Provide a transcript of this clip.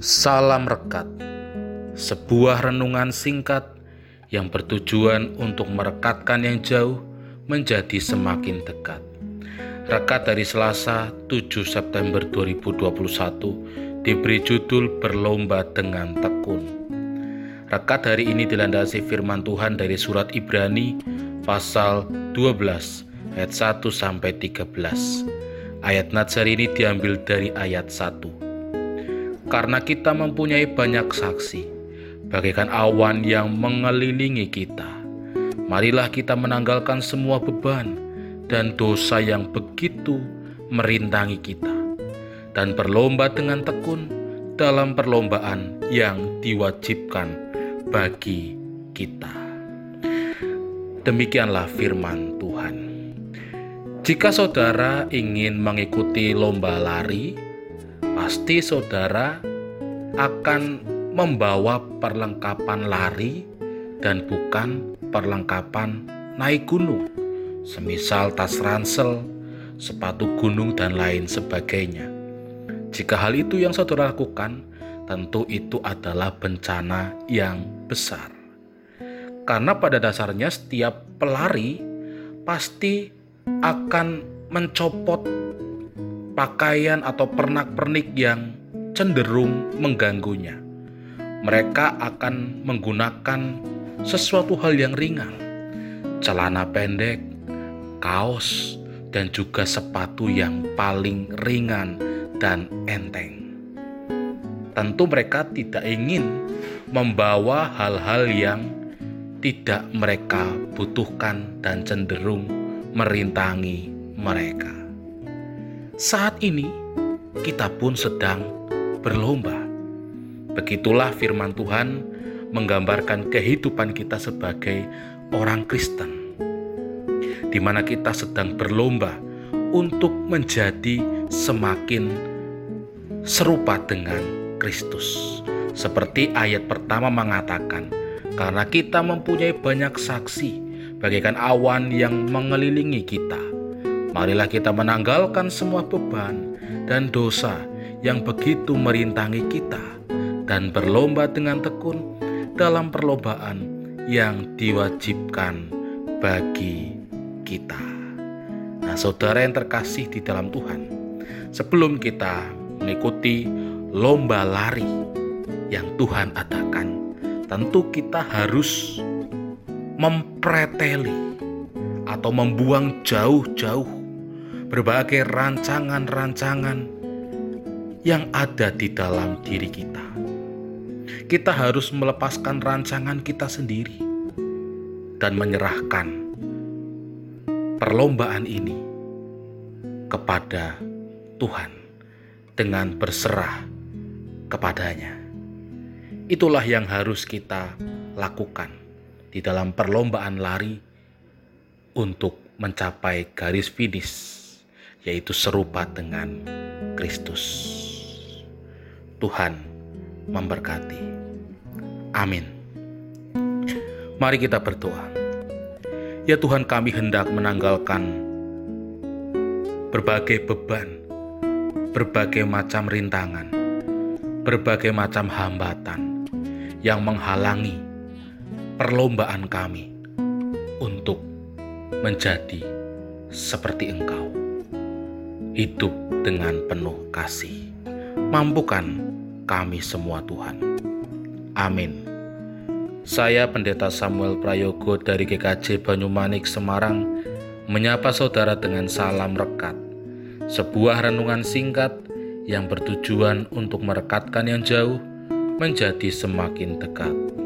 Salam Rekat Sebuah renungan singkat yang bertujuan untuk merekatkan yang jauh menjadi semakin dekat. Rekat dari Selasa 7 September 2021 diberi judul Berlomba dengan Tekun. Rekat hari ini dilandasi firman Tuhan dari surat Ibrani pasal 12 ayat 1 sampai 13. Ayat Natsar ini diambil dari ayat 1 karena kita mempunyai banyak saksi, bagaikan awan yang mengelilingi kita. Marilah kita menanggalkan semua beban dan dosa yang begitu merintangi kita, dan berlomba dengan tekun dalam perlombaan yang diwajibkan bagi kita. Demikianlah firman Tuhan. Jika saudara ingin mengikuti lomba lari, pasti saudara akan membawa perlengkapan lari dan bukan perlengkapan naik gunung, semisal tas ransel, sepatu gunung, dan lain sebagainya. Jika hal itu yang saudara lakukan, tentu itu adalah bencana yang besar. Karena pada dasarnya setiap pelari pasti akan mencopot pakaian atau pernak-pernik yang cenderung mengganggunya. Mereka akan menggunakan sesuatu hal yang ringan, celana pendek, kaos, dan juga sepatu yang paling ringan dan enteng. Tentu, mereka tidak ingin membawa hal-hal yang tidak mereka butuhkan dan cenderung merintangi mereka. Saat ini kita pun sedang berlomba. Begitulah firman Tuhan menggambarkan kehidupan kita sebagai orang Kristen, di mana kita sedang berlomba untuk menjadi semakin serupa dengan Kristus. Seperti ayat pertama mengatakan, karena kita mempunyai banyak saksi, bagaikan awan yang mengelilingi kita Marilah kita menanggalkan semua beban dan dosa yang begitu merintangi kita dan berlomba dengan tekun dalam perlombaan yang diwajibkan bagi kita. Nah, saudara yang terkasih di dalam Tuhan, sebelum kita mengikuti lomba lari yang Tuhan adakan, tentu kita harus mempreteli atau membuang jauh-jauh berbagai rancangan-rancangan yang ada di dalam diri kita. Kita harus melepaskan rancangan kita sendiri dan menyerahkan perlombaan ini kepada Tuhan dengan berserah kepadanya. Itulah yang harus kita lakukan di dalam perlombaan lari untuk mencapai garis finish yaitu serupa dengan Kristus. Tuhan memberkati. Amin. Mari kita berdoa. Ya Tuhan kami hendak menanggalkan berbagai beban, berbagai macam rintangan, berbagai macam hambatan yang menghalangi perlombaan kami untuk menjadi seperti Engkau hidup dengan penuh kasih. Mampukan kami semua Tuhan. Amin. Saya Pendeta Samuel Prayogo dari GKJ Banyumanik Semarang menyapa saudara dengan salam rekat. Sebuah renungan singkat yang bertujuan untuk merekatkan yang jauh menjadi semakin dekat.